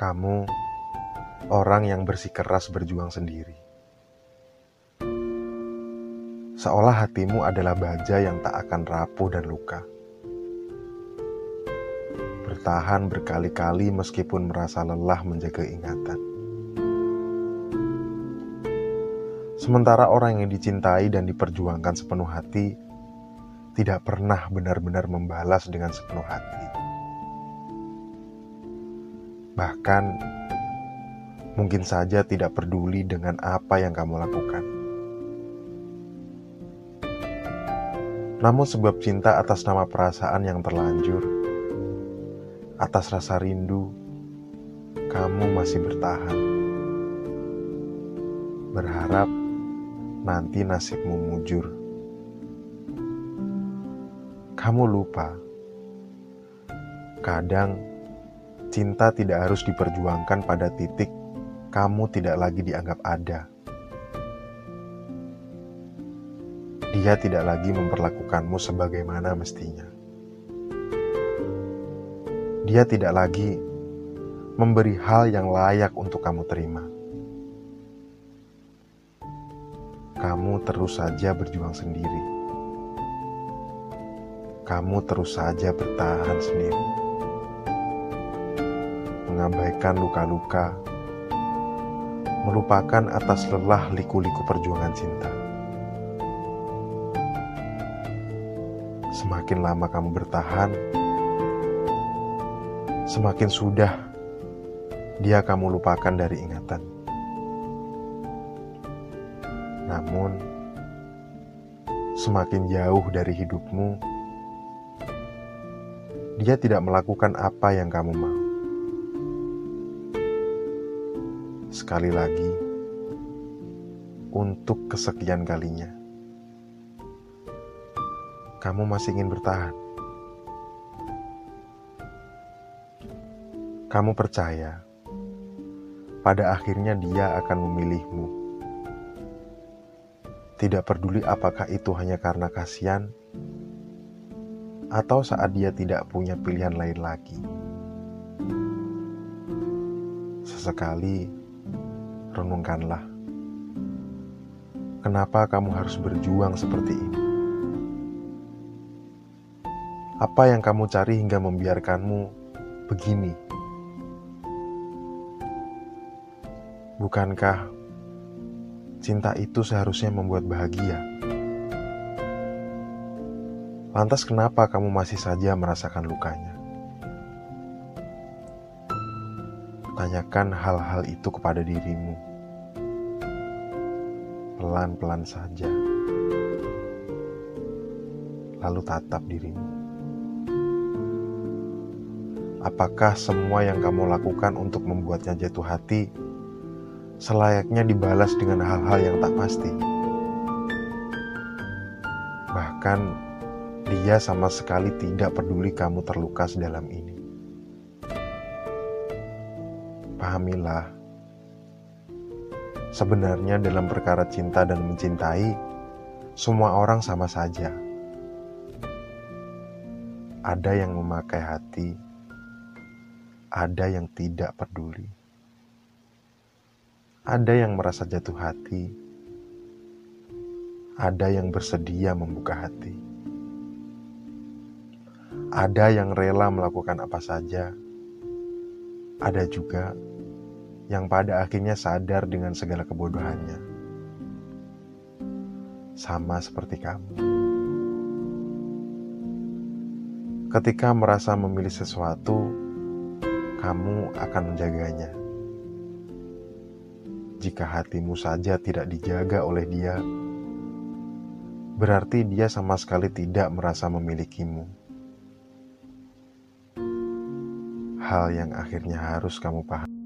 Kamu orang yang bersikeras berjuang sendiri. Seolah hatimu adalah baja yang tak akan rapuh dan luka. Bertahan berkali-kali meskipun merasa lelah menjaga ingatan. Sementara orang yang dicintai dan diperjuangkan sepenuh hati tidak pernah benar-benar membalas dengan sepenuh hati. Bahkan mungkin saja tidak peduli dengan apa yang kamu lakukan. Namun sebab cinta atas nama perasaan yang terlanjur, atas rasa rindu, kamu masih bertahan. Berharap nanti nasibmu mujur. Kamu lupa. Kadang cinta tidak harus diperjuangkan pada titik kamu tidak lagi dianggap ada. Dia tidak lagi memperlakukanmu sebagaimana mestinya. Dia tidak lagi memberi hal yang layak untuk kamu terima. kamu terus saja berjuang sendiri. Kamu terus saja bertahan sendiri, mengabaikan luka-luka, melupakan atas lelah liku-liku perjuangan cinta. Semakin lama kamu bertahan, semakin sudah dia kamu lupakan dari ingatan. Namun, semakin jauh dari hidupmu, dia tidak melakukan apa yang kamu mau. Sekali lagi, untuk kesekian kalinya, kamu masih ingin bertahan. Kamu percaya pada akhirnya dia akan memilihmu tidak peduli apakah itu hanya karena kasihan atau saat dia tidak punya pilihan lain lagi. Sesekali renungkanlah, kenapa kamu harus berjuang seperti ini? Apa yang kamu cari hingga membiarkanmu begini? Bukankah cinta itu seharusnya membuat bahagia. Lantas, kenapa kamu masih saja merasakan lukanya? Tanyakan hal-hal itu kepada dirimu, pelan-pelan saja, lalu tatap dirimu. Apakah semua yang kamu lakukan untuk membuatnya jatuh hati? selayaknya dibalas dengan hal-hal yang tak pasti. Bahkan dia sama sekali tidak peduli kamu terluka sedalam ini. Pahamilah, sebenarnya dalam perkara cinta dan mencintai, semua orang sama saja. Ada yang memakai hati, ada yang tidak peduli. Ada yang merasa jatuh hati, ada yang bersedia membuka hati, ada yang rela melakukan apa saja, ada juga yang pada akhirnya sadar dengan segala kebodohannya, sama seperti kamu. Ketika merasa memilih sesuatu, kamu akan menjaganya jika hatimu saja tidak dijaga oleh dia, berarti dia sama sekali tidak merasa memilikimu. Hal yang akhirnya harus kamu pahami.